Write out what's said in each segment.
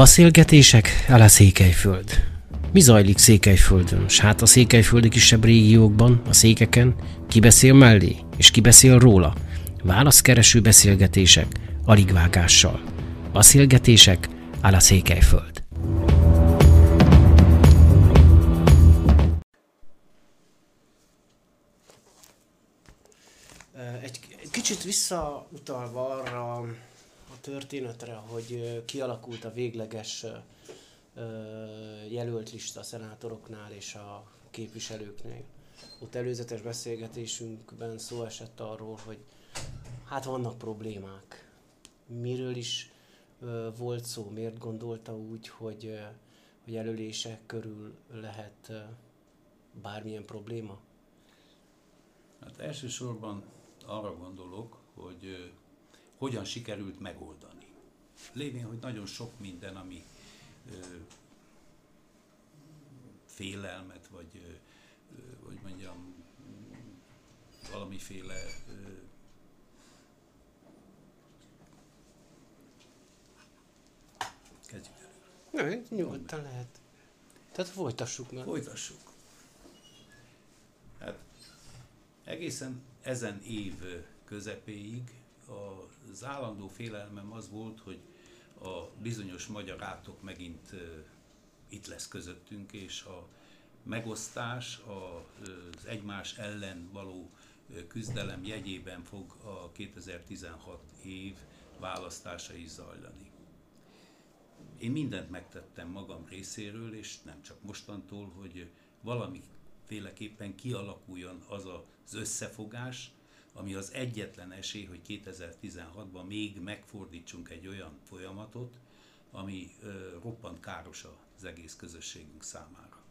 Beszélgetések a Székelyföld. Mi zajlik Székelyföldön, s hát a székelyföldi kisebb régiókban, a székeken, ki beszél mellé, és ki beszél róla? Válaszkereső beszélgetések, aligvágással. Beszélgetések a Székelyföld. Egy kicsit visszautalva arra történetre, hogy kialakult a végleges jelölt lista a szenátoroknál és a képviselőknél. Ott előzetes beszélgetésünkben szó esett arról, hogy hát vannak problémák. Miről is volt szó, miért gondolta úgy, hogy, hogy jelölések körül lehet bármilyen probléma? Hát elsősorban arra gondolok, hogy hogyan sikerült megoldani. Lévén, hogy nagyon sok minden, ami félelmet, vagy hogy mondjam, valamiféle kezdjük elő. Nem, nyugodtan lehet. Tehát folytassuk meg. Folytassuk. Hát egészen ezen év közepéig az állandó félelmem az volt, hogy a bizonyos magyar átok megint itt lesz közöttünk, és a megosztás, az egymás ellen való küzdelem jegyében fog a 2016 év választása is zajlani. Én mindent megtettem magam részéről, és nem csak mostantól, hogy valamiféleképpen kialakuljon az az összefogás, ami az egyetlen esély, hogy 2016-ban még megfordítsunk egy olyan folyamatot, ami ö, roppant káros az egész közösségünk számára.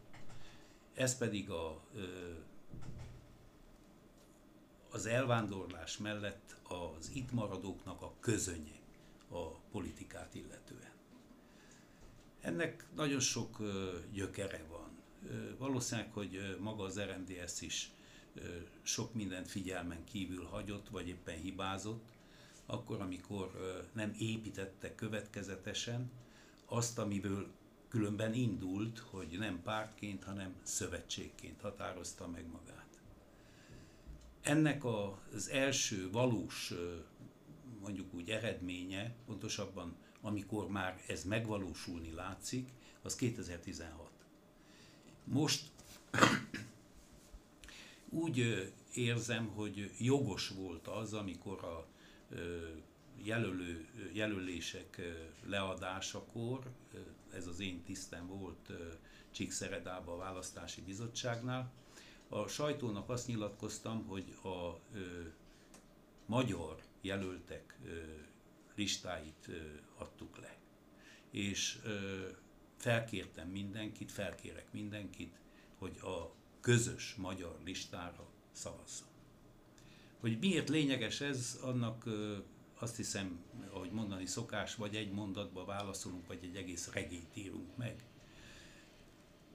Ez pedig a, ö, az elvándorlás mellett az itt maradóknak a közönye a politikát illetően. Ennek nagyon sok ö, gyökere van. Valószínűleg, hogy maga az RMDS is sok mindent figyelmen kívül hagyott, vagy éppen hibázott, akkor, amikor nem építette következetesen azt, amiből különben indult, hogy nem pártként, hanem szövetségként határozta meg magát. Ennek az első valós, mondjuk úgy eredménye, pontosabban amikor már ez megvalósulni látszik, az 2016. Most úgy érzem, hogy jogos volt az, amikor a jelölő, jelölések leadásakor, ez az én tisztem volt Csíkszeredába a választási bizottságnál, a sajtónak azt nyilatkoztam, hogy a magyar jelöltek listáit adtuk le. És felkértem mindenkit, felkérek mindenkit, hogy a közös magyar listára szavazzon. Hogy miért lényeges ez, annak azt hiszem, ahogy mondani szokás, vagy egy mondatba válaszolunk, vagy egy egész regényt írunk meg.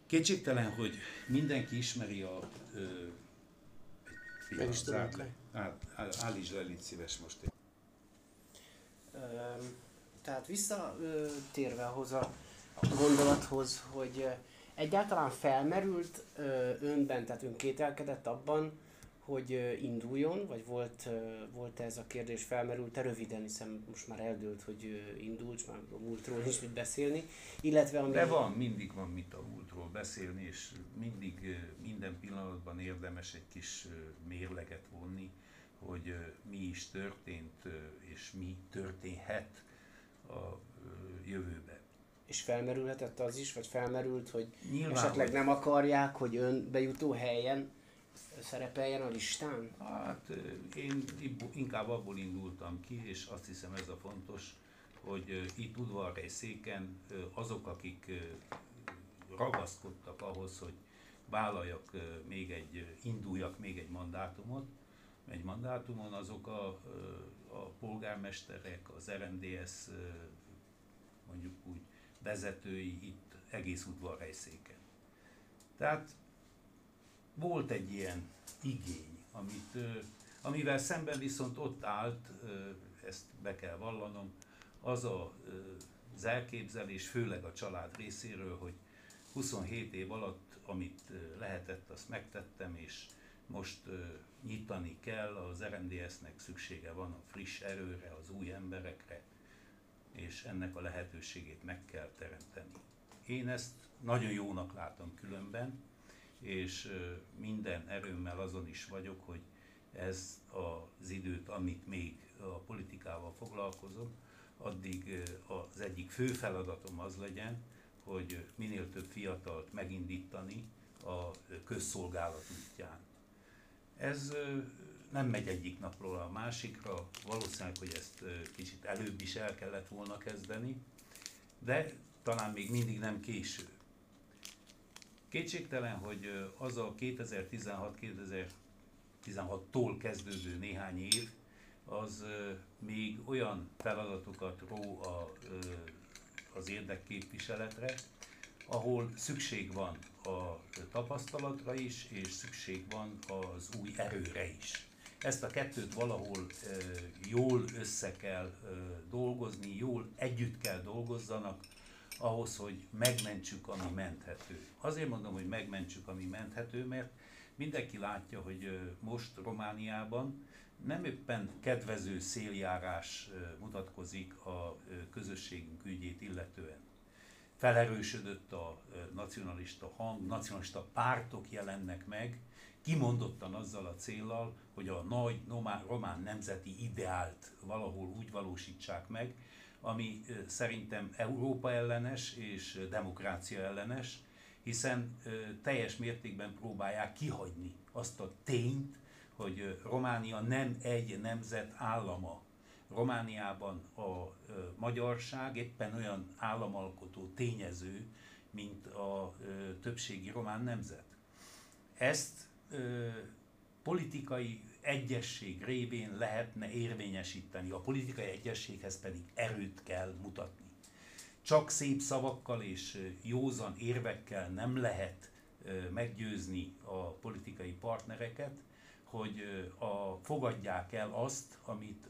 Kétségtelen, hogy mindenki ismeri a... Ö, is tudunk le. Állítsd le, légy szíves most. Tehát visszatérve ahhoz a gondolathoz, hogy Egyáltalán felmerült önben, tehát ön kételkedett abban, hogy induljon, vagy volt, volt ez a kérdés felmerült-e? Röviden, hiszen most már eldőlt, hogy ö, indult, már a múltról is mit beszélni, illetve ami... De van, mindig van mit a múltról beszélni, és mindig minden pillanatban érdemes egy kis mérleget vonni, hogy mi is történt, és mi történhet a jövőben és felmerülhetett az is, vagy felmerült, hogy Nyilván, esetleg nem akarják, hogy ön bejutó helyen szerepeljen a listán? Hát én inkább abból indultam ki, és azt hiszem ez a fontos, hogy itt udvarhely széken azok, akik ragaszkodtak ahhoz, hogy vállaljak még egy, induljak még egy mandátumot, egy mandátumon, azok a, a polgármesterek, az RMDS mondjuk úgy vezetői itt egész udvarhelyszéken. Tehát volt egy ilyen igény, amit, amivel szemben viszont ott állt, ezt be kell vallanom, az a az elképzelés, főleg a család részéről, hogy 27 év alatt, amit lehetett, azt megtettem, és most nyitani kell, az RMDS-nek szüksége van a friss erőre, az új emberekre, és ennek a lehetőségét meg kell teremteni. Én ezt nagyon jónak látom különben, és minden erőmmel azon is vagyok, hogy ez az időt, amit még a politikával foglalkozom, addig az egyik fő feladatom az legyen, hogy minél több fiatalt megindítani a közszolgálat útján. Ez nem megy egyik napról a másikra, valószínűleg, hogy ezt kicsit előbb is el kellett volna kezdeni, de talán még mindig nem késő. Kétségtelen, hogy az a 2016-2016-tól kezdődő néhány év, az még olyan feladatokat ró a, az érdekképviseletre, ahol szükség van a tapasztalatra is, és szükség van az új erőre is. Ezt a kettőt valahol jól össze kell dolgozni, jól együtt kell dolgozzanak, ahhoz, hogy megmentsük, ami menthető. Azért mondom, hogy megmentsük, ami menthető, mert mindenki látja, hogy most Romániában nem éppen kedvező széljárás mutatkozik a közösségünk ügyét illetően. Felerősödött a nacionalista hang, nacionalista pártok jelennek meg, kimondottan azzal a célral, hogy a nagy román nemzeti ideált valahol úgy valósítsák meg, ami szerintem Európa ellenes és demokrácia ellenes, hiszen teljes mértékben próbálják kihagyni azt a tényt, hogy Románia nem egy nemzet állama. Romániában a magyarság éppen olyan államalkotó tényező, mint a többségi román nemzet. Ezt politikai egyesség révén lehetne érvényesíteni, a politikai egyességhez pedig erőt kell mutatni. Csak szép szavakkal és józan érvekkel nem lehet meggyőzni a politikai partnereket, hogy a, fogadják el azt, amit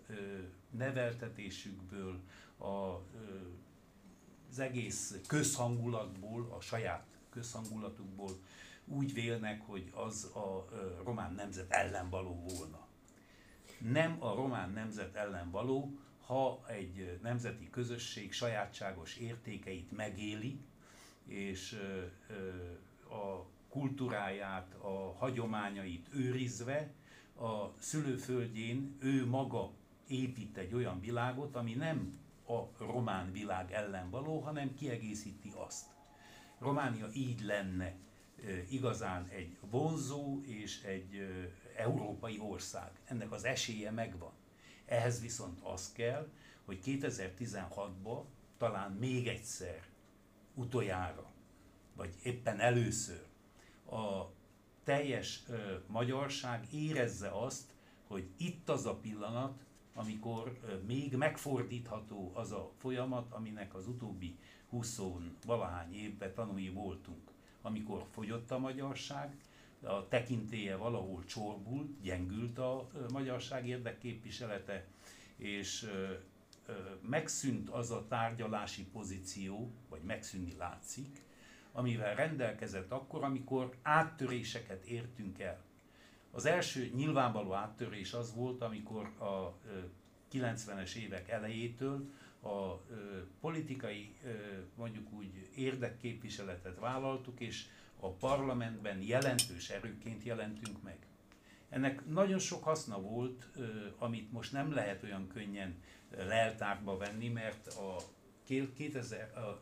neveltetésükből, a, az egész közhangulatból, a saját közhangulatukból úgy vélnek, hogy az a román nemzet ellen való volna. Nem a román nemzet ellen való, ha egy nemzeti közösség sajátságos értékeit megéli, és a kultúráját, a hagyományait őrizve, a szülőföldjén ő maga épít egy olyan világot, ami nem a román világ ellen való, hanem kiegészíti azt. Románia így lenne igazán egy vonzó és egy európai ország. Ennek az esélye megvan. Ehhez viszont az kell, hogy 2016-ban talán még egyszer, utoljára, vagy éppen először a teljes ö, magyarság érezze azt, hogy itt az a pillanat, amikor ö, még megfordítható az a folyamat, aminek az utóbbi 20 valahány évben tanúi voltunk amikor fogyott a magyarság, a tekintélye valahol csorbult, gyengült a magyarság érdekképviselete, és megszűnt az a tárgyalási pozíció, vagy megszűnni látszik, amivel rendelkezett akkor, amikor áttöréseket értünk el. Az első nyilvánvaló áttörés az volt, amikor a 90-es évek elejétől a politikai, mondjuk úgy érdekképviseletet vállaltuk, és a parlamentben jelentős erőként jelentünk meg. Ennek nagyon sok haszna volt, amit most nem lehet olyan könnyen leltárba venni, mert a 2000, a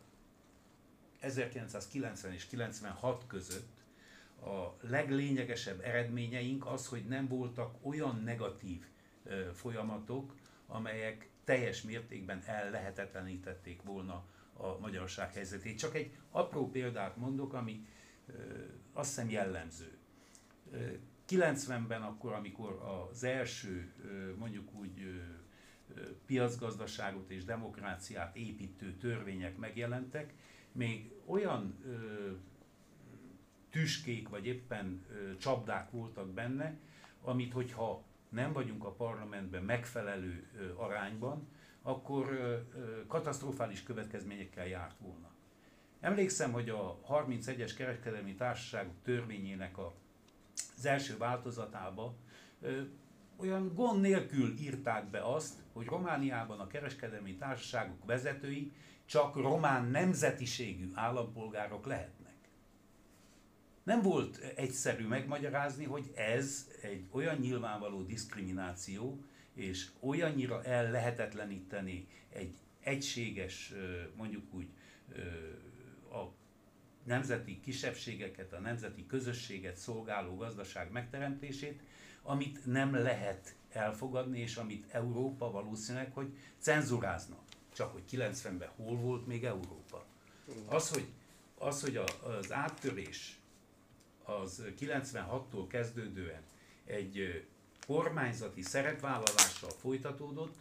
1990 és 96 között a leglényegesebb eredményeink az, hogy nem voltak olyan negatív folyamatok, amelyek teljes mértékben ellehetetlenítették volna a magyarság helyzetét. Csak egy apró példát mondok, ami azt hiszem jellemző. 90-ben akkor, amikor az első, mondjuk úgy piacgazdaságot és demokráciát építő törvények megjelentek, még olyan ö, tüskék vagy éppen ö, csapdák voltak benne, amit hogyha nem vagyunk a parlamentben megfelelő arányban, akkor katasztrofális következményekkel járt volna. Emlékszem, hogy a 31-es kereskedelmi társaságok törvényének a, az első változatába olyan gond nélkül írták be azt, hogy Romániában a kereskedelmi társaságok vezetői csak román nemzetiségű állampolgárok lehetnek. Nem volt egyszerű megmagyarázni, hogy ez egy olyan nyilvánvaló diszkrimináció, és olyannyira el lehetetleníteni egy egységes, mondjuk úgy, a nemzeti kisebbségeket, a nemzeti közösséget szolgáló gazdaság megteremtését, amit nem lehet elfogadni, és amit Európa valószínűleg, hogy cenzurázna. Csak hogy 90-ben hol volt még Európa. Az, hogy, az, hogy az áttörés az 96-tól kezdődően egy kormányzati szerepvállalással folytatódott,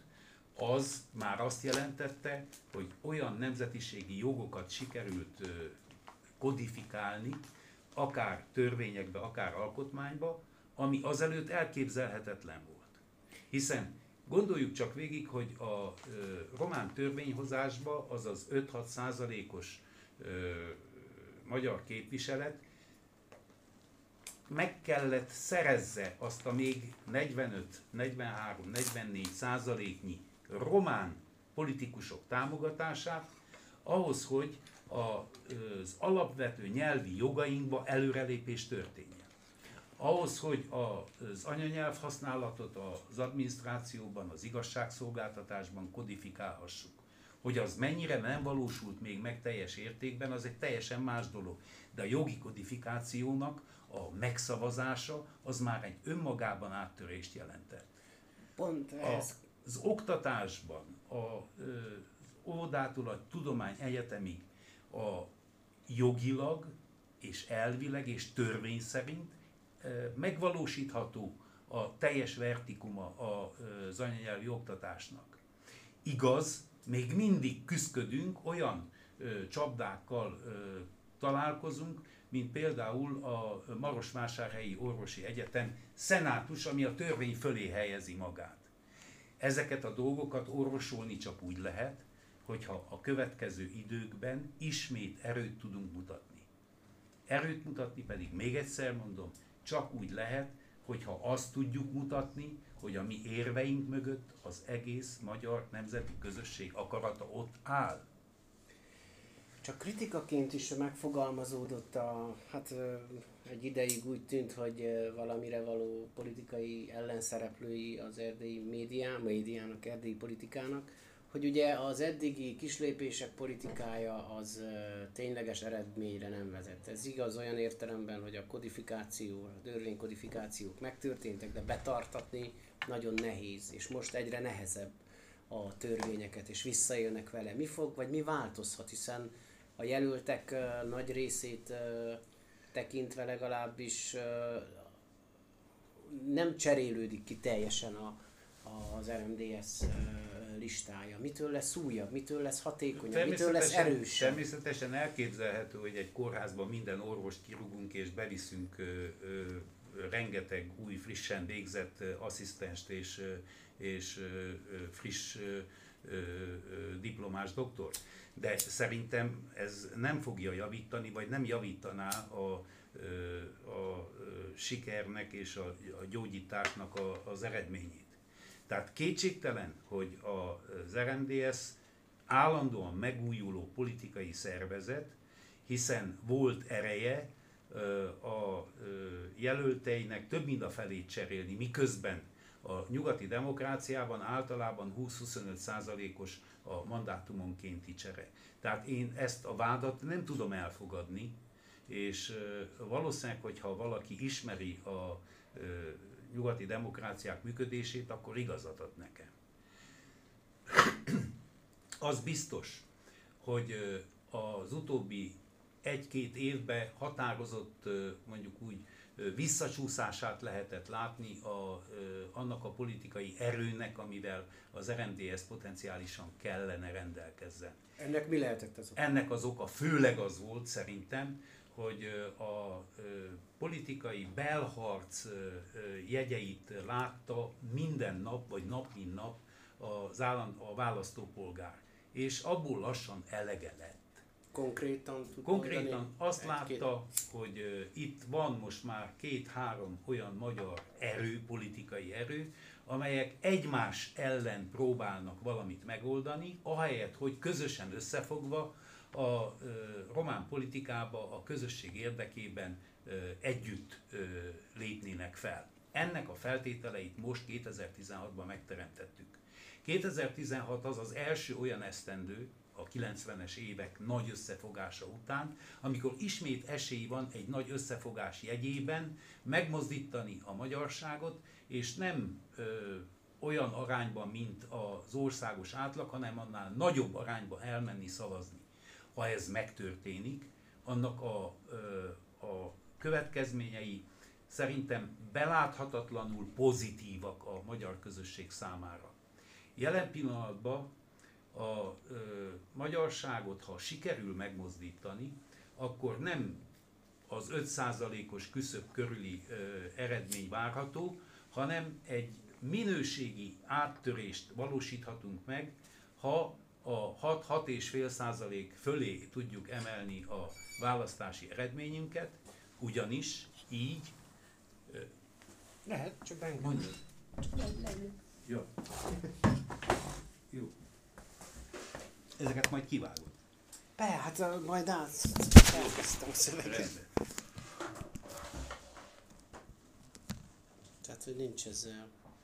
az már azt jelentette, hogy olyan nemzetiségi jogokat sikerült kodifikálni, akár törvényekbe, akár alkotmányba, ami azelőtt elképzelhetetlen volt. Hiszen gondoljuk csak végig, hogy a román törvényhozásba az az 5-6 százalékos magyar képviselet meg kellett szerezze azt a még 45, 43, 44 százaléknyi román politikusok támogatását, ahhoz, hogy az alapvető nyelvi jogainkba előrelépés történjen. Ahhoz, hogy az anyanyelv használatot az adminisztrációban, az igazságszolgáltatásban kodifikálhassuk. Hogy az mennyire nem valósult még meg teljes értékben, az egy teljesen más dolog. De a jogi kodifikációnak a megszavazása az már egy önmagában áttörést jelentett. Pont ez. A, az oktatásban, a, az óvodától a tudomány egyetemig a jogilag és elvileg és törvény szerint megvalósítható a teljes vertikuma az anyanyelvi oktatásnak. Igaz, még mindig küzdködünk, olyan csapdákkal találkozunk, mint például a Marosvásárhelyi Orvosi Egyetem szenátus, ami a törvény fölé helyezi magát. Ezeket a dolgokat orvosolni csak úgy lehet, hogyha a következő időkben ismét erőt tudunk mutatni. Erőt mutatni pedig, még egyszer mondom, csak úgy lehet, hogyha azt tudjuk mutatni, hogy a mi érveink mögött az egész magyar nemzeti közösség akarata ott áll csak kritikaként is megfogalmazódott a, hát egy ideig úgy tűnt, hogy valamire való politikai ellenszereplői az erdélyi médián, médiának, erdélyi politikának, hogy ugye az eddigi kislépések politikája az tényleges eredményre nem vezet. Ez igaz olyan értelemben, hogy a kodifikáció, a törvénykodifikációk megtörténtek, de betartatni nagyon nehéz, és most egyre nehezebb a törvényeket, és visszaélnek vele. Mi fog, vagy mi változhat, hiszen a jelöltek nagy részét tekintve legalábbis nem cserélődik ki teljesen a, az RMDS listája. Mitől lesz újabb, mitől lesz hatékonyabb, mitől lesz erősebb? Természetesen elképzelhető, hogy egy kórházban minden orvost kirúgunk és beviszünk ö, ö, rengeteg új, frissen végzett asszisztenst és, és ö, friss ö, ö, diplomás doktort de szerintem ez nem fogja javítani, vagy nem javítaná a, a sikernek és a, a gyógyításnak a, az eredményét. Tehát kétségtelen, hogy az RMDS állandóan megújuló politikai szervezet, hiszen volt ereje a jelölteinek több mint a felét cserélni, miközben a nyugati demokráciában általában 20-25 százalékos a mandátumonkénti csere. Tehát én ezt a vádat nem tudom elfogadni, és valószínűleg, hogyha valaki ismeri a nyugati demokráciák működését, akkor igazat ad nekem. Az biztos, hogy az utóbbi egy-két évben határozott, mondjuk úgy visszacsúszását lehetett látni a, annak a politikai erőnek, amivel az RMDS potenciálisan kellene rendelkezzen. Ennek mi lehetett az oka? Ennek az oka főleg az volt szerintem, hogy a politikai belharc jegyeit látta minden nap, vagy nap mint nap az állam, a választópolgár. És abból lassan elege lett. Konkrétan tud Konkrétan mondani? azt Egy, látta, két- hogy ö, itt van most már két-három olyan magyar erő, politikai erő, amelyek egymás ellen próbálnak valamit megoldani, ahelyett, hogy közösen összefogva a ö, román politikába a közösség érdekében ö, együtt ö, lépnének fel. Ennek a feltételeit most 2016-ban megteremtettük. 2016 az az első olyan esztendő, a 90-es évek nagy összefogása után, amikor ismét esély van egy nagy összefogás jegyében megmozdítani a magyarságot, és nem ö, olyan arányban, mint az országos átlag, hanem annál nagyobb arányban elmenni szavazni. Ha ez megtörténik, annak a, ö, a következményei szerintem beláthatatlanul pozitívak a magyar közösség számára. Jelen pillanatban a ö, magyarságot, ha sikerül megmozdítani, akkor nem az 5%-os küszöb körüli ö, eredmény várható, hanem egy minőségi áttörést valósíthatunk meg, ha a 6-6,5% fölé tudjuk emelni a választási eredményünket, ugyanis így Lehet, csak beengedj. Mondjuk. Jó. Jó. Ezeket majd kivágod. Be, hát majd át. Elkezdtem a szöveget. Tehát, hogy nincs ez,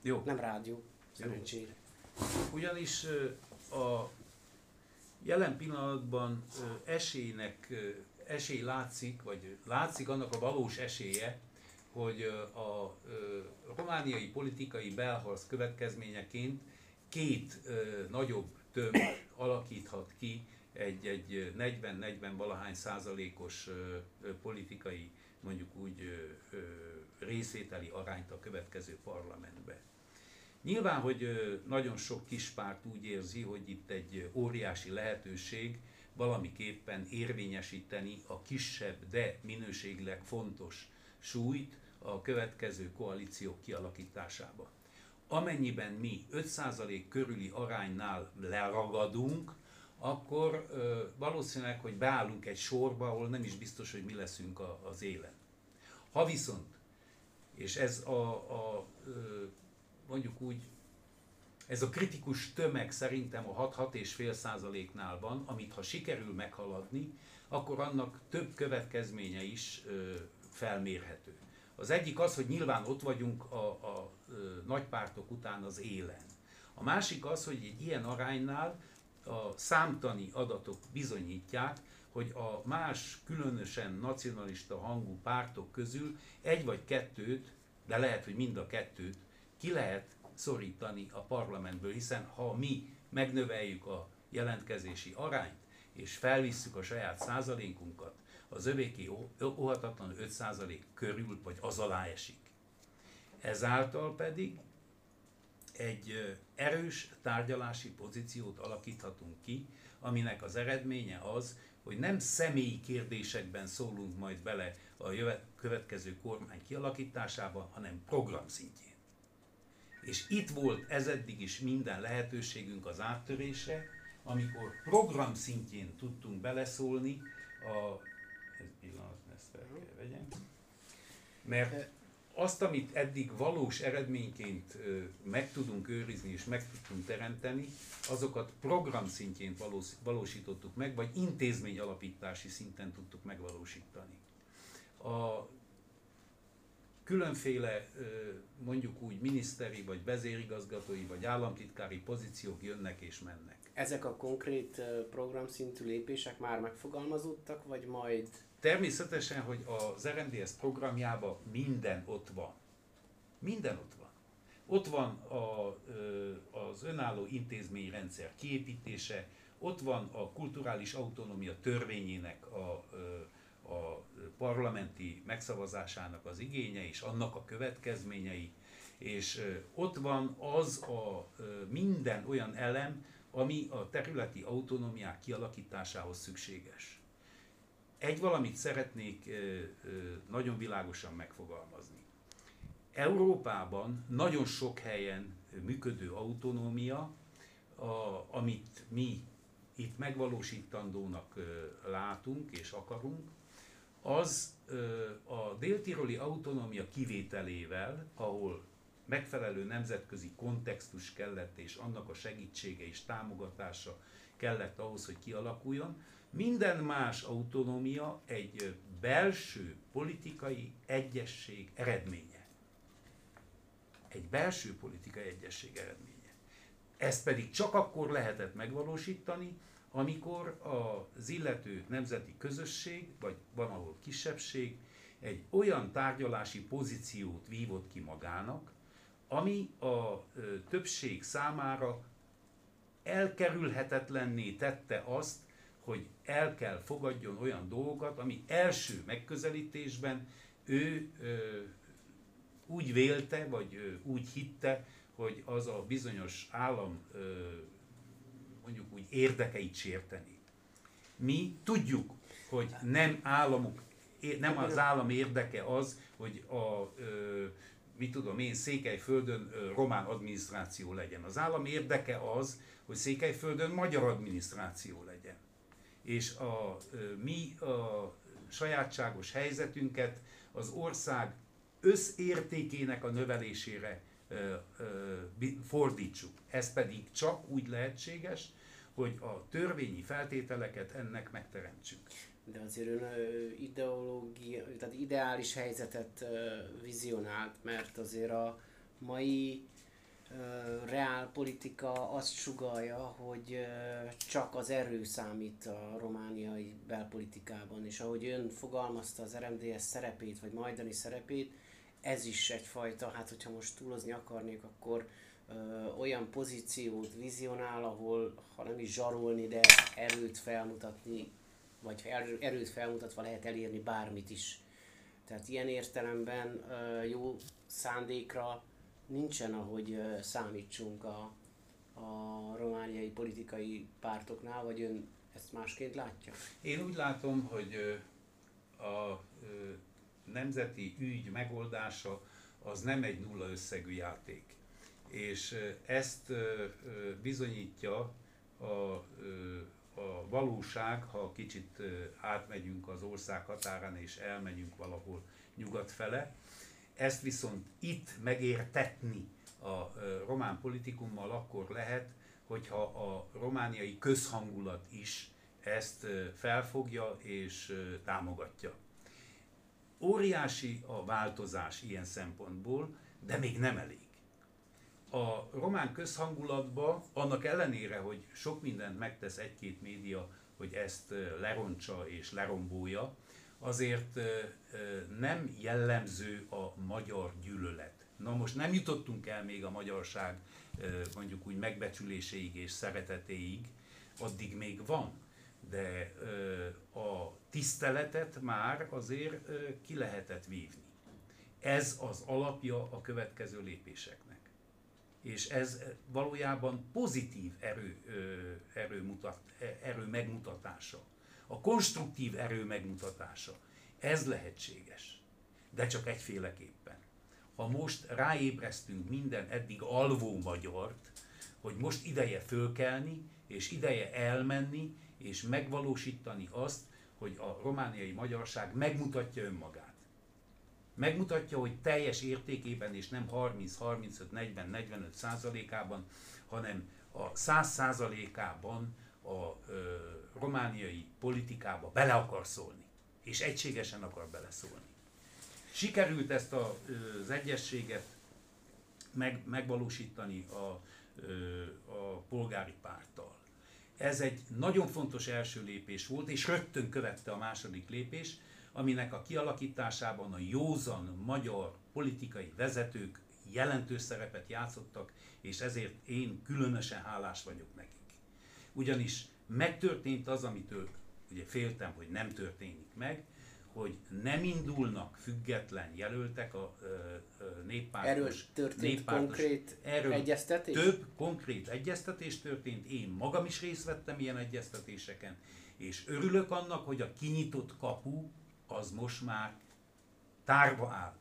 Jó. nem rádió, szerencsére. Ugyanis a jelen pillanatban esélynek, esély látszik, vagy látszik annak a valós esélye, hogy a romániai politikai belharc következményeként két nagyobb tömb alakíthat ki egy, egy 40-40 valahány százalékos politikai, mondjuk úgy részvételi arányt a következő parlamentbe. Nyilván, hogy nagyon sok kispárt úgy érzi, hogy itt egy óriási lehetőség valamiképpen érvényesíteni a kisebb, de minőségileg fontos súlyt a következő koalíciók kialakításába. Amennyiben mi 5% körüli aránynál leragadunk, akkor ö, valószínűleg, hogy beállunk egy sorba, ahol nem is biztos, hogy mi leszünk a, az élen. Ha viszont, és ez a, a ö, mondjuk úgy, ez a kritikus tömeg szerintem a 6-6,5 százaléknál van, amit ha sikerül meghaladni, akkor annak több következménye is ö, felmérhető. Az egyik az, hogy nyilván ott vagyunk a, a nagypártok után az élen. A másik az, hogy egy ilyen aránynál a számtani adatok bizonyítják, hogy a más különösen nacionalista hangú pártok közül egy vagy kettőt, de lehet, hogy mind a kettőt ki lehet szorítani a parlamentből, hiszen ha mi megnöveljük a jelentkezési arányt, és felvisszük a saját százalékunkat, az övéké ó- óhatatlan 5 százalék körül, vagy az alá esik. Ezáltal pedig egy erős tárgyalási pozíciót alakíthatunk ki, aminek az eredménye az, hogy nem személyi kérdésekben szólunk majd bele a jövet, következő kormány kialakításába, hanem program szintjén. És itt volt ezeddig is minden lehetőségünk az áttörésre, amikor program szintjén tudtunk beleszólni a... Ez pillanat, ezt fel kell vegyem. Mert azt, amit eddig valós eredményként meg tudunk őrizni és meg tudtunk teremteni, azokat program szintjén valós, valósítottuk meg, vagy intézmény alapítási szinten tudtuk megvalósítani. A különféle mondjuk úgy miniszteri, vagy vezérigazgatói, vagy államtitkári pozíciók jönnek és mennek. Ezek a konkrét programszintű lépések már megfogalmazódtak, vagy majd Természetesen, hogy az RMDS programjában minden ott van. Minden ott van. Ott van a, az önálló intézményrendszer kiépítése, ott van a kulturális autonómia törvényének a, a parlamenti megszavazásának az igénye és annak a következményei, és ott van az a minden olyan elem, ami a területi autonómiák kialakításához szükséges. Egy valamit szeretnék nagyon világosan megfogalmazni. Európában nagyon sok helyen működő autonómia amit mi itt megvalósítandónak látunk és akarunk, az a déltiroli autonómia kivételével, ahol megfelelő nemzetközi kontextus kellett, és annak a segítsége és támogatása kellett ahhoz, hogy kialakuljon, minden más autonómia egy belső politikai egyesség eredménye. Egy belső politikai egyesség eredménye. Ezt pedig csak akkor lehetett megvalósítani, amikor az illető nemzeti közösség, vagy van ahol kisebbség, egy olyan tárgyalási pozíciót vívott ki magának, ami a többség számára elkerülhetetlenné tette azt, hogy el kell fogadjon olyan dolgokat, ami első megközelítésben ő ö, úgy vélte, vagy ö, úgy hitte, hogy az a bizonyos állam ö, mondjuk úgy érdekeit sérteni. Mi tudjuk, hogy nem államok, nem az állam érdeke az, hogy a, ö, mit tudom én, Székelyföldön román adminisztráció legyen. Az állam érdeke az, hogy Székelyföldön magyar adminisztráció legyen. És a, mi a sajátságos helyzetünket az ország összértékének a növelésére fordítsuk. Ez pedig csak úgy lehetséges, hogy a törvényi feltételeket ennek megteremtsük. De azért ön ideológia, tehát ideális helyzetet vizionált, mert azért a mai reálpolitika azt sugalja, hogy csak az erő számít a romániai belpolitikában, és ahogy ön fogalmazta az RMDS szerepét, vagy majdani szerepét, ez is egyfajta, hát hogyha most túlozni akarnék, akkor ö, olyan pozíciót vizionál, ahol, ha nem is zsarolni, de erőt felmutatni, vagy erőt felmutatva lehet elérni bármit is. Tehát ilyen értelemben ö, jó szándékra nincsen, ahogy számítsunk a, a romániai politikai pártoknál, vagy ön ezt másként látja? Én úgy látom, hogy a nemzeti ügy megoldása az nem egy nulla összegű játék. És ezt bizonyítja a, a valóság, ha kicsit átmegyünk az ország határán és elmegyünk valahol nyugat fele. Ezt viszont itt megértetni a román politikummal akkor lehet, hogyha a romániai közhangulat is ezt felfogja és támogatja. Óriási a változás ilyen szempontból, de még nem elég. A román közhangulatba, annak ellenére, hogy sok mindent megtesz egy-két média, hogy ezt lerontsa és lerombolja, azért nem jellemző a magyar gyűlölet. Na most nem jutottunk el még a magyarság mondjuk úgy megbecsüléséig és szeretetéig, addig még van de a tiszteletet már azért ki lehetett vívni. Ez az alapja a következő lépéseknek. És ez valójában pozitív erő, erő, mutat, e, erő megmutatása. A konstruktív erő megmutatása. Ez lehetséges. De csak egyféleképpen. Ha most ráébresztünk minden eddig alvó magyart, hogy most ideje fölkelni, és ideje elmenni, és megvalósítani azt, hogy a romániai magyarság megmutatja önmagát. Megmutatja, hogy teljes értékében, és nem 30, 35, 40, 45 százalékában, hanem a 100 százalékában a romániai politikába bele akar szólni. És egységesen akar beleszólni. Sikerült ezt a, az egyességet meg, megvalósítani a, a polgári párttal. Ez egy nagyon fontos első lépés volt, és rögtön követte a második lépés, aminek a kialakításában a józan magyar politikai vezetők jelentős szerepet játszottak, és ezért én különösen hálás vagyok nekik. Ugyanis megtörtént az, amitől ugye féltem, hogy nem történik meg, hogy nem indulnak független jelöltek a néppártos... Erről történt néppártos, konkrét erről egyeztetés? Több konkrét egyeztetés történt, én magam is részt vettem ilyen egyeztetéseken, és örülök annak, hogy a kinyitott kapu az most már tárva áll.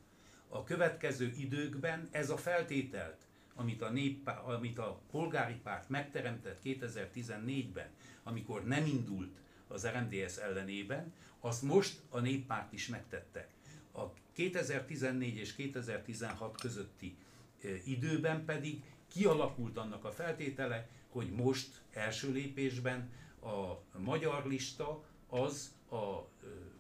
A következő időkben ez a feltételt, amit a, nép, amit a polgári párt megteremtett 2014-ben, amikor nem indult az RMDS ellenében, azt most a néppárt is megtette. A 2014 és 2016 közötti időben pedig kialakult annak a feltétele, hogy most első lépésben a magyar lista az a,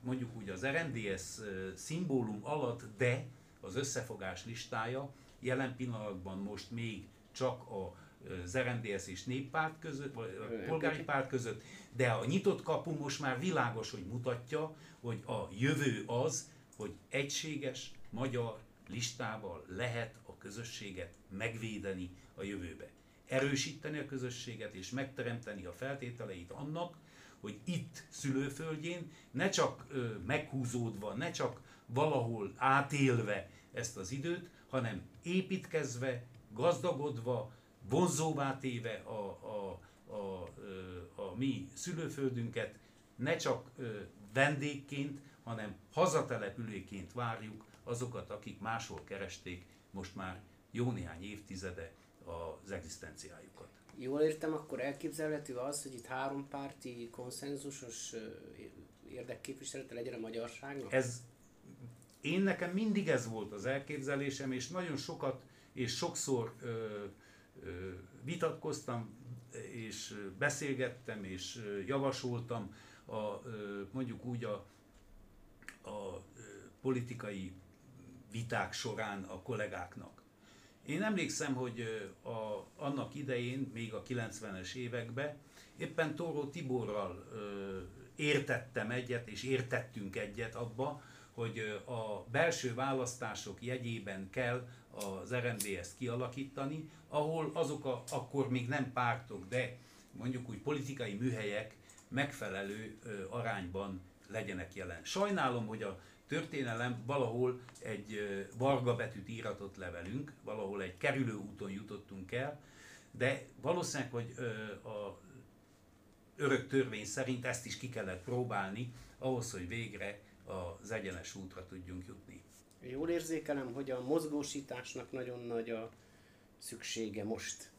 mondjuk úgy az RMDS szimbólum alatt, de az összefogás listája jelen pillanatban most még csak a az RMDS és néppárt között, vagy a polgári párt között, de a nyitott kapu most már világos, hogy mutatja, hogy a jövő az, hogy egységes magyar listával lehet a közösséget megvédeni a jövőbe. Erősíteni a közösséget és megteremteni a feltételeit annak, hogy itt szülőföldjén ne csak ö, meghúzódva, ne csak valahol átélve ezt az időt, hanem építkezve, gazdagodva, vonzóvá téve a, a, a, a, mi szülőföldünket, ne csak vendégként, hanem hazatelepülőként várjuk azokat, akik máshol keresték most már jó néhány évtizede az egzisztenciájukat. Jól értem, akkor elképzelhető az, hogy itt hárompárti konszenzusos érdekképviselete legyen a magyarságnak? Ez, én nekem mindig ez volt az elképzelésem, és nagyon sokat és sokszor ö, ö, vitatkoztam, és beszélgettem, és javasoltam a, ö, mondjuk úgy a, a politikai viták során a kollégáknak. Én emlékszem, hogy a, annak idején, még a 90-es években, éppen Tóró Tiborral ö, értettem egyet, és értettünk egyet abba, hogy a belső választások jegyében kell az RMDS-t kialakítani, ahol azok a, akkor még nem pártok, de mondjuk úgy politikai műhelyek megfelelő arányban legyenek jelen. Sajnálom, hogy a történelem valahol egy varga betűt íratott levelünk, valahol egy kerülő úton jutottunk el, de valószínűleg, hogy a örök törvény szerint ezt is ki kellett próbálni, ahhoz, hogy végre az egyenes útra tudjunk jutni. Jól érzékelem, hogy a mozgósításnak nagyon nagy a szüksége most.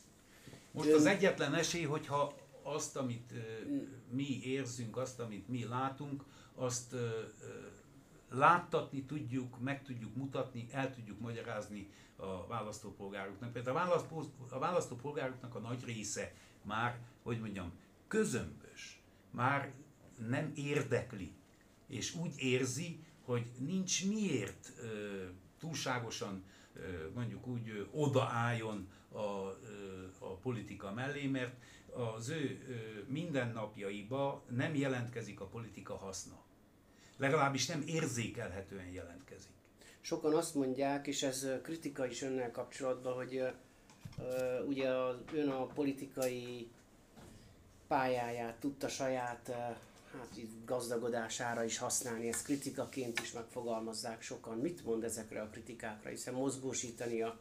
Most az egyetlen esély, hogyha azt, amit mi érzünk, azt, amit mi látunk, azt láttatni tudjuk, meg tudjuk mutatni, el tudjuk magyarázni a választópolgároknak. Például a, választó, a választópolgároknak a nagy része már, hogy mondjam, közömbös, már nem érdekli, és úgy érzi, hogy nincs miért túlságosan mondjuk úgy odaálljon a, a politika mellé, mert az ő mindennapjaiba nem jelentkezik a politika haszna legalábbis nem érzékelhetően jelentkezik. Sokan azt mondják, és ez kritika is önnel kapcsolatban, hogy uh, ugye az, ön a politikai pályáját tudta saját uh, hát itt gazdagodására is használni, ezt kritikaként is megfogalmazzák sokan. Mit mond ezekre a kritikákra, hiszen mozgósítania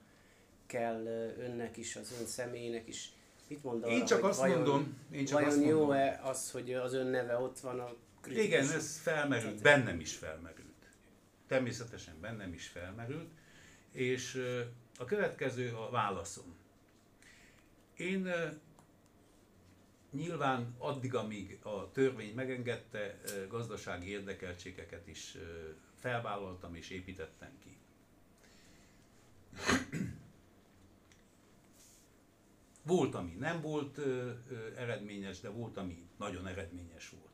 kell önnek is, az ön személynek is. Mit mond arra, én csak azt vajon, mondom, én csak vajon jó-e az, hogy az ön neve ott van a kritikus. Igen, ez felmerült, bennem is felmerült. Természetesen bennem is felmerült, és a következő a válaszom. Én nyilván addig, amíg a törvény megengedte, gazdasági érdekeltségeket is felvállaltam és építettem ki. Volt, ami nem volt eredményes, de volt, ami nagyon eredményes volt.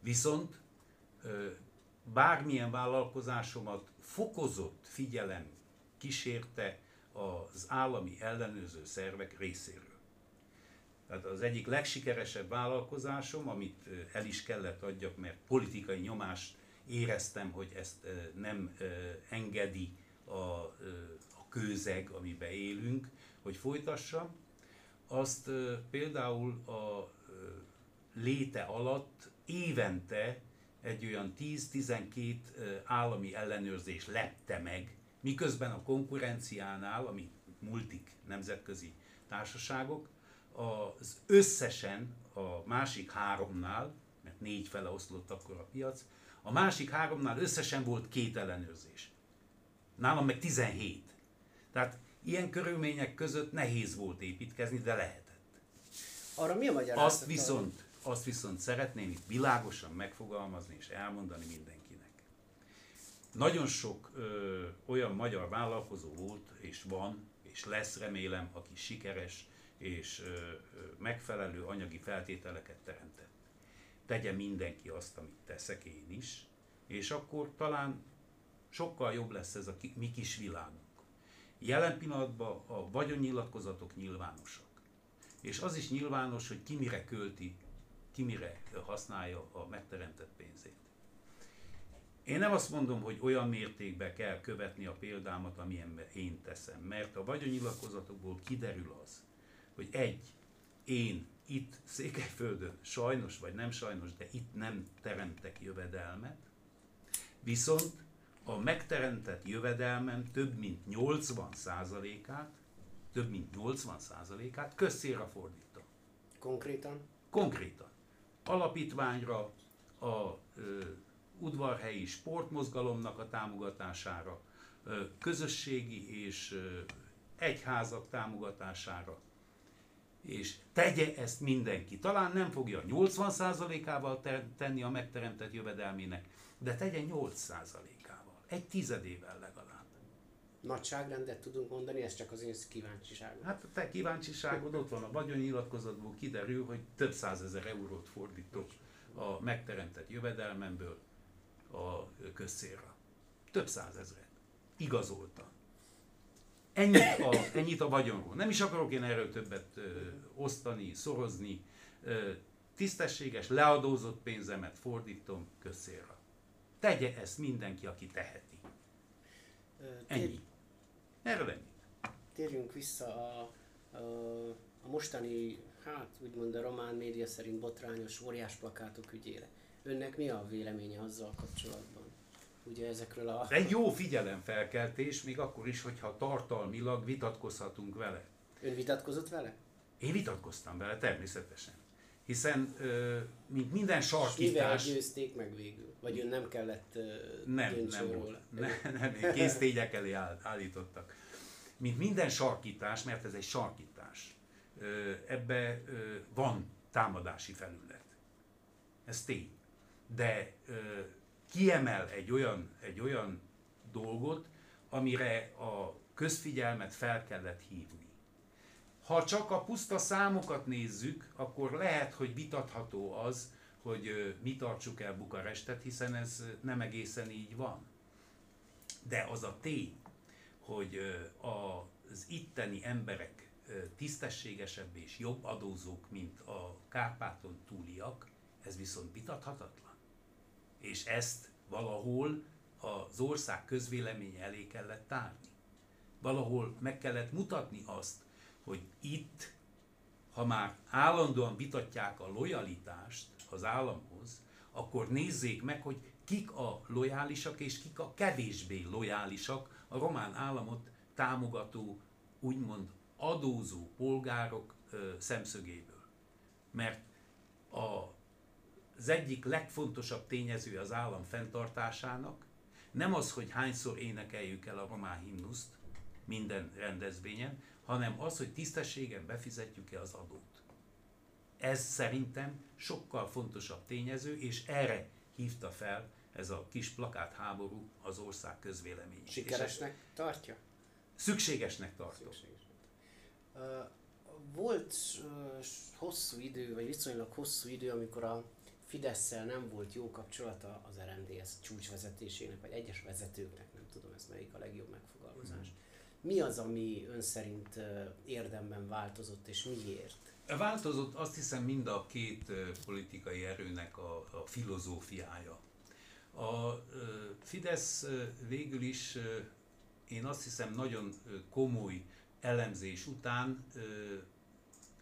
Viszont bármilyen vállalkozásomat fokozott figyelem kísérte az állami ellenőrző szervek részéről. Tehát az egyik legsikeresebb vállalkozásom, amit el is kellett adjak, mert politikai nyomást éreztem, hogy ezt nem engedi a, a kőzeg, amiben élünk, hogy folytassam, azt például a léte alatt évente egy olyan 10-12 állami ellenőrzés lepte meg, miközben a konkurenciánál, ami multik nemzetközi társaságok, az összesen a másik háromnál, mert négy fele oszlott akkor a piac, a másik háromnál összesen volt két ellenőrzés. Nálam meg 17. Tehát Ilyen körülmények között nehéz volt építkezni, de lehetett. Arra mi a magyarázat? Azt viszont, azt viszont szeretném itt világosan megfogalmazni és elmondani mindenkinek. Nagyon sok ö, olyan magyar vállalkozó volt, és van, és lesz remélem, aki sikeres és megfelelő anyagi feltételeket teremtett. Tegye mindenki azt, amit teszek én is, és akkor talán sokkal jobb lesz ez a mi kis világunk. Jelen pillanatban a vagyonnyilatkozatok nyilvánosak. És az is nyilvános, hogy ki mire költi, ki mire használja a megteremtett pénzét. Én nem azt mondom, hogy olyan mértékben kell követni a példámat, amilyenben én teszem, mert a vagyonnyilatkozatokból kiderül az, hogy egy, én itt Székelyföldön sajnos vagy nem sajnos, de itt nem teremtek jövedelmet, viszont a megteremtett jövedelmem több mint 80%-át, több mint 80%-át közszélre fordítom. Konkrétan? Konkrétan. Alapítványra, a ö, udvarhelyi sportmozgalomnak a támogatására, ö, közösségi és ö, egyházak támogatására. És tegye ezt mindenki. Talán nem fogja 80%-ával tenni a megteremtett jövedelmének, de tegye 8%-ával. Egy tizedével legalább. Nagyságrendet tudunk mondani, ez csak az én kíváncsiságom. Hát a te kíváncsiságod ott van a vagyonnyilatkozatból, kiderül, hogy több százezer eurót fordítok a megteremtett jövedelmemből a közszélra. Több százezret. Igazolta. Ennyit a, ennyit a vagyonról. Nem is akarok én erről többet ö, osztani, szorozni. Ö, tisztességes, leadózott pénzemet fordítom közszélra. Tegye ezt mindenki, aki teheti. Ennyi. Erről ennyi. Térjünk vissza a, a, a mostani, hát úgymond a román média szerint botrányos óriás plakátok ügyére. Önnek mi a véleménye azzal kapcsolatban? Ugye ezekről a... Egy jó figyelemfelkeltés, még akkor is, hogyha tartalmilag vitatkozhatunk vele. Ön vitatkozott vele? Én vitatkoztam vele, természetesen. Hiszen, mint minden sarkítás... Mivel győzték meg végül? Vagy ön nem kellett nem, nem, róla? Nem, nem, késztények elé állítottak. Mint minden sarkítás, mert ez egy sarkítás, ebbe van támadási felület. Ez tény. De kiemel egy olyan, egy olyan dolgot, amire a közfigyelmet fel kellett hívni. Ha csak a puszta számokat nézzük, akkor lehet, hogy vitatható az, hogy mi tartsuk el Bukarestet, hiszen ez nem egészen így van. De az a tény, hogy az itteni emberek tisztességesebb és jobb adózók, mint a Kárpáton túliak, ez viszont vitathatatlan. És ezt valahol az ország közvéleménye elé kellett tárni. Valahol meg kellett mutatni azt, hogy itt, ha már állandóan vitatják a lojalitást az államhoz, akkor nézzék meg, hogy kik a lojálisak és kik a kevésbé lojálisak a román államot támogató, úgymond adózó polgárok ö, szemszögéből. Mert a, az egyik legfontosabb tényező az állam fenntartásának nem az, hogy hányszor énekeljük el a román himnuszt minden rendezvényen, hanem az, hogy tisztességen befizetjük-e az adót. Ez szerintem sokkal fontosabb tényező, és erre hívta fel ez a kis plakát háború az ország közvéleményét. Sikeresnek tartja? Szükségesnek tartom. Szükségesnek. Uh, volt uh, hosszú idő, vagy viszonylag hosszú idő, amikor a fidesz nem volt jó kapcsolata az RMDS csúcsvezetésének, vagy egyes vezetőknek, nem tudom ez melyik a legjobb megfogalmazás. Mm. Mi az, ami ön szerint érdemben változott, és miért? Változott azt hiszem mind a két politikai erőnek a, a filozófiája. A Fidesz végül is én azt hiszem nagyon komoly elemzés után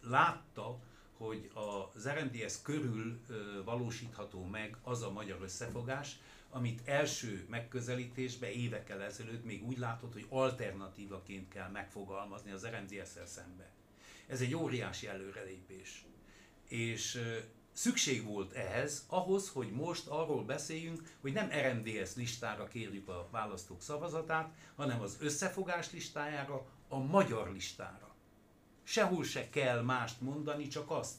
látta, hogy az RMDS körül valósítható meg az a magyar összefogás, amit első megközelítésben évekkel ezelőtt még úgy látott, hogy alternatívaként kell megfogalmazni az RMDS-szel szembe. Ez egy óriási előrelépés. És szükség volt ehhez, ahhoz, hogy most arról beszéljünk, hogy nem RMDS listára kérjük a választók szavazatát, hanem az összefogás listájára, a magyar listára. Sehol se kell mást mondani, csak azt.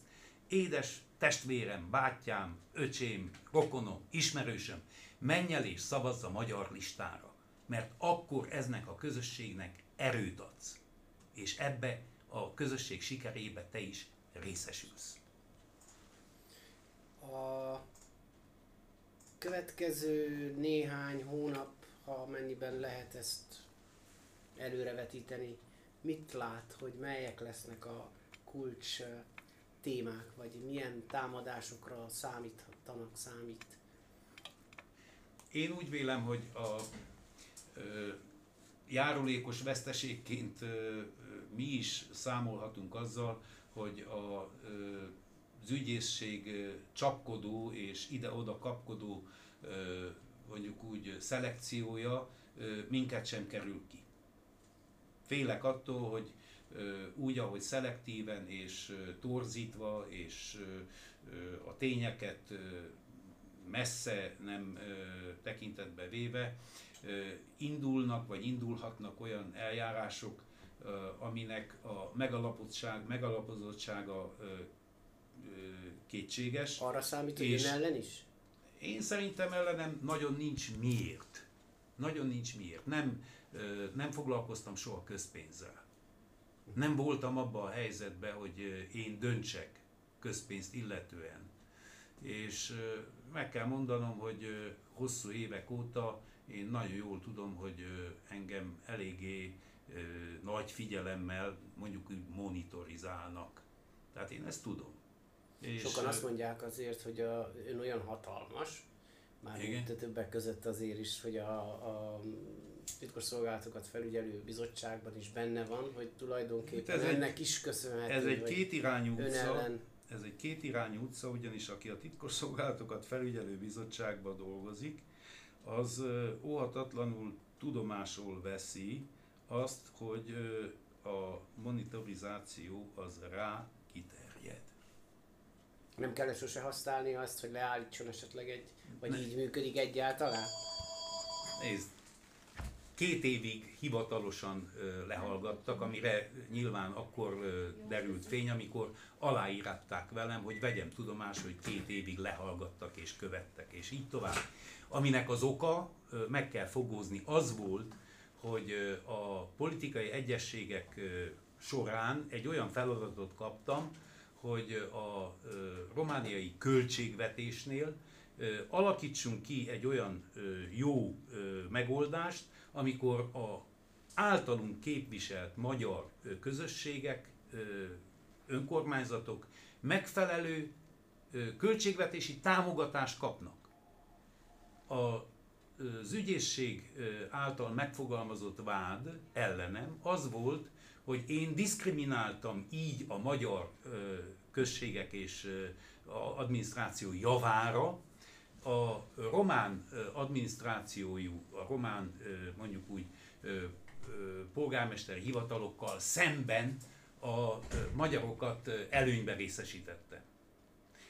Édes testvérem, bátyám, öcsém, rokonom, ismerősöm, menj el és szavazz a magyar listára. Mert akkor eznek a közösségnek erőt adsz. És ebbe a közösség sikerébe te is részesülsz. A következő néhány hónap, ha mennyiben lehet ezt előrevetíteni, mit lát, hogy melyek lesznek a kulcs témák, vagy milyen támadásokra számíthattanak, számít? Én úgy vélem, hogy a ö, járulékos veszteségként ö, mi is számolhatunk azzal, hogy a, ö, az ügyészség csapkodó és ide-oda kapkodó ö, mondjuk úgy szelekciója minket sem kerül ki. Félek attól, hogy úgy, ahogy szelektíven és torzítva és a tényeket messze nem tekintetbe véve indulnak vagy indulhatnak olyan eljárások, aminek a megalapozottság, megalapozottsága kétséges. Arra számít, hogy ön ellen is? Én szerintem ellenem nagyon nincs miért. Nagyon nincs miért. Nem, nem foglalkoztam soha közpénzzel. Nem voltam abban a helyzetben, hogy én döntsek közpénzt illetően. És meg kell mondanom, hogy hosszú évek óta én nagyon jól tudom, hogy engem eléggé nagy figyelemmel mondjuk úgy monitorizálnak. Tehát én ezt tudom. És Sokan azt mondják azért, hogy a, ön olyan hatalmas, már itt többek között azért is, hogy a, a titkosszolgálatokat felügyelő bizottságban is benne van, hogy tulajdonképpen hát ez ennek egy, is köszönhető. Ez egy kétirányú utca, ellen... ez egy kétirányú utca, ugyanis aki a titkosszolgálatokat felügyelő bizottságban dolgozik, az óhatatlanul tudomásul veszi azt, hogy a monitorizáció az rá kiterjed. Nem kell sose használni azt, hogy leállítson esetleg egy, vagy ne. így működik egyáltalán? Nézd, két évig hivatalosan lehallgattak, amire nyilván akkor derült fény, amikor aláíratták velem, hogy vegyem tudomás, hogy két évig lehallgattak és követtek, és így tovább. Aminek az oka, meg kell fogózni, az volt, hogy a politikai egyességek során egy olyan feladatot kaptam, hogy a romániai költségvetésnél alakítsunk ki egy olyan jó megoldást, amikor a általunk képviselt magyar közösségek, önkormányzatok megfelelő költségvetési támogatást kapnak. Az ügyészség által megfogalmazott vád ellenem az volt, hogy én diszkrimináltam így a magyar községek és adminisztráció javára, a román adminisztrációjú, a román mondjuk úgy polgármesteri hivatalokkal szemben a magyarokat előnybe részesítette.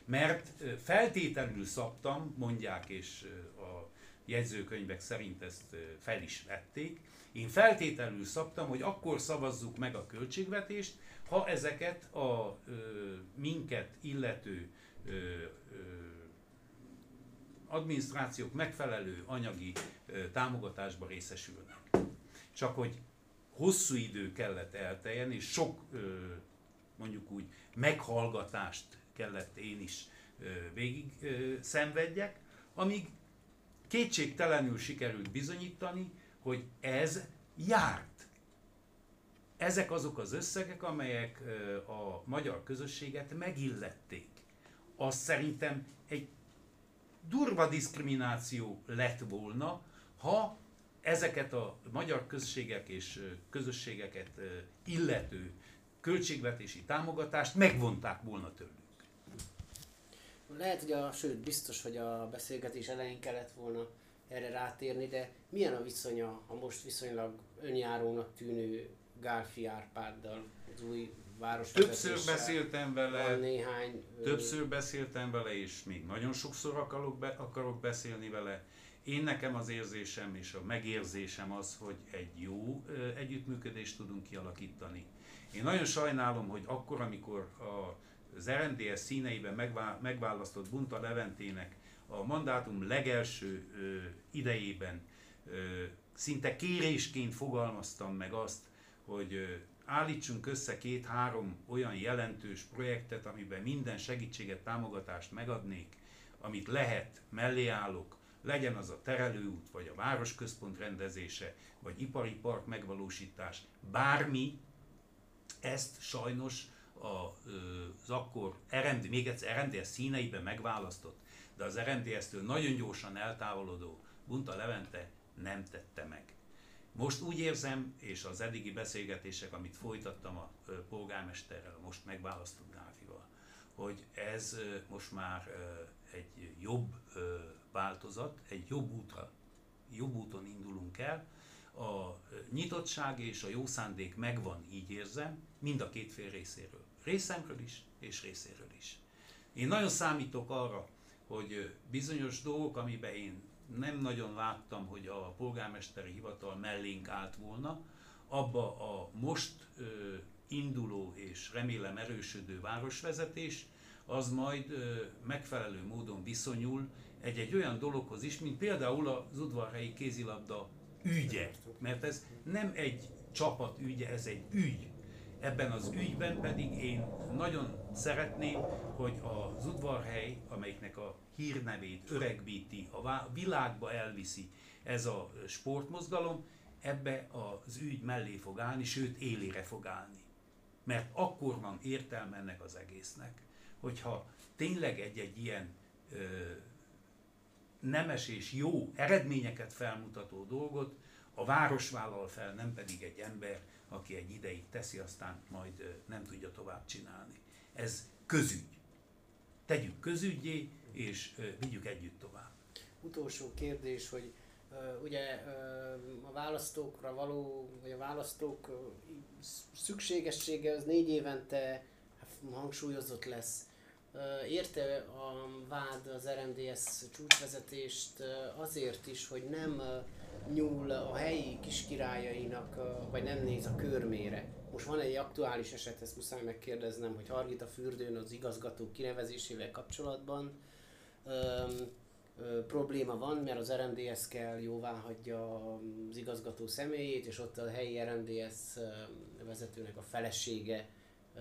Mert feltételül szabtam, mondják, és a jegyzőkönyvek szerint ezt fel is vették, én feltételül szabtam, hogy akkor szavazzuk meg a költségvetést, ha ezeket a minket illető adminisztrációk megfelelő anyagi támogatásba részesülnek. Csak hogy hosszú idő kellett elteljen, és sok mondjuk úgy meghallgatást kellett én is végig szenvedjek, amíg kétségtelenül sikerült bizonyítani, hogy ez járt. Ezek azok az összegek, amelyek a magyar közösséget megillették. Az szerintem egy durva diszkrimináció lett volna, ha ezeket a magyar községek és közösségeket illető költségvetési támogatást megvonták volna tőlük. Lehet, hogy a, sőt, biztos, hogy a beszélgetés elején kellett volna erre rátérni, de milyen a viszonya a most viszonylag önjárónak tűnő Gálfi Árpáddal, az új Többször beszéltem vele, néhány, többször beszéltem vele, és még nagyon sokszor akarok, be, akarok beszélni vele, Én nekem az érzésem és a megérzésem az, hogy egy jó együttműködést tudunk kialakítani. Én nagyon sajnálom, hogy akkor, amikor a, az RMDS színeiben megválasztott Bunta Leventének a mandátum legelső ö, idejében ö, szinte kérésként fogalmaztam meg azt, hogy állítsunk össze két-három olyan jelentős projektet, amiben minden segítséget, támogatást megadnék, amit lehet, mellé állok, legyen az a terelőút, vagy a városközpont rendezése, vagy ipari park megvalósítás, bármi, ezt sajnos az akkor RMD, még egyszer RMDS színeiben megválasztott, de az RMDS-től nagyon gyorsan eltávolodó Bunta Levente nem tette meg. Most úgy érzem, és az eddigi beszélgetések, amit folytattam a polgármesterrel, a most megválasztott Gáfival, hogy ez most már egy jobb változat, egy jobb útra, jobb úton indulunk el. A nyitottság és a jó szándék megvan, így érzem, mind a két fél részéről. Részemről is, és részéről is. Én nagyon számítok arra, hogy bizonyos dolgok, amiben én nem nagyon láttam, hogy a polgármesteri hivatal mellénk állt volna, abba a most ö, induló és remélem erősödő városvezetés, az majd ö, megfelelő módon viszonyul egy-egy olyan dologhoz is, mint például az udvarhelyi kézilabda ügye. Mert ez nem egy csapat ügye, ez egy ügy. Ebben az ügyben pedig én nagyon szeretném, hogy az udvarhely, amelyiknek a hírnevét öregbíti, a világba elviszi ez a sportmozgalom, ebbe az ügy mellé fog állni, sőt élére fog állni. Mert akkor van értelme ennek az egésznek, hogyha tényleg egy-egy ilyen ö, nemes és jó eredményeket felmutató dolgot a város vállal fel, nem pedig egy ember, aki egy ideig teszi, aztán majd nem tudja tovább csinálni. Ez közügy. Tegyük közügyé, és vigyük együtt tovább. Utolsó kérdés, hogy ugye a választókra való, vagy a választók szükségessége az négy évente hangsúlyozott lesz. Érte a vád az RMDS csúcsvezetést azért is, hogy nem nyúl a helyi kiskirályainak, vagy nem néz a körmére. Most van egy aktuális eset, ezt muszáj megkérdeznem, hogy Hargita Fürdőn az igazgató kinevezésével kapcsolatban ö, probléma van, mert az RMDS kell jóvá hagyja az igazgató személyét, és ott a helyi RMDS vezetőnek a felesége ö,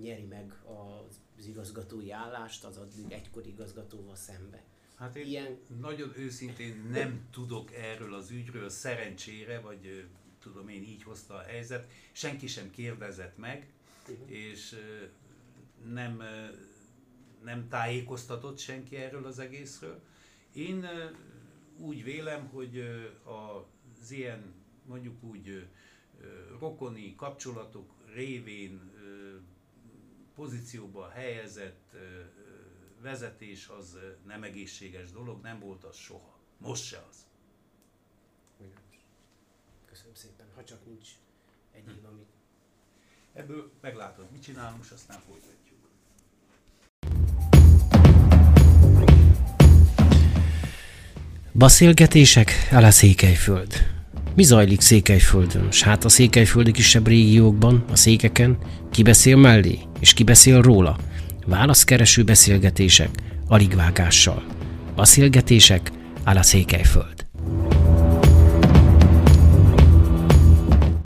nyeri meg az igazgatói állást az addig egykori igazgatóval szembe. Hát én Ilyen... nagyon őszintén nem tudok erről az ügyről szerencsére, vagy tudom én így hozta a helyzet, senki sem kérdezett meg, uh-huh. és nem, nem tájékoztatott senki erről az egészről. Én úgy vélem, hogy az ilyen mondjuk úgy rokoni kapcsolatok révén pozícióba helyezett vezetés az nem egészséges dolog, nem volt az soha. Most se az. Köszönöm szépen, ha csak nincs egyéb, amit... Ebből meglátod, mit csinálunk, és aztán folytatjuk. Beszélgetések a Székelyföld. Mi zajlik Székelyföldön, s hát a székelyföldi kisebb régiókban, a székeken, ki beszél mellé, és ki beszél róla – Válaszkereső beszélgetések aligvágással. Beszélgetések áll a Székelyföld.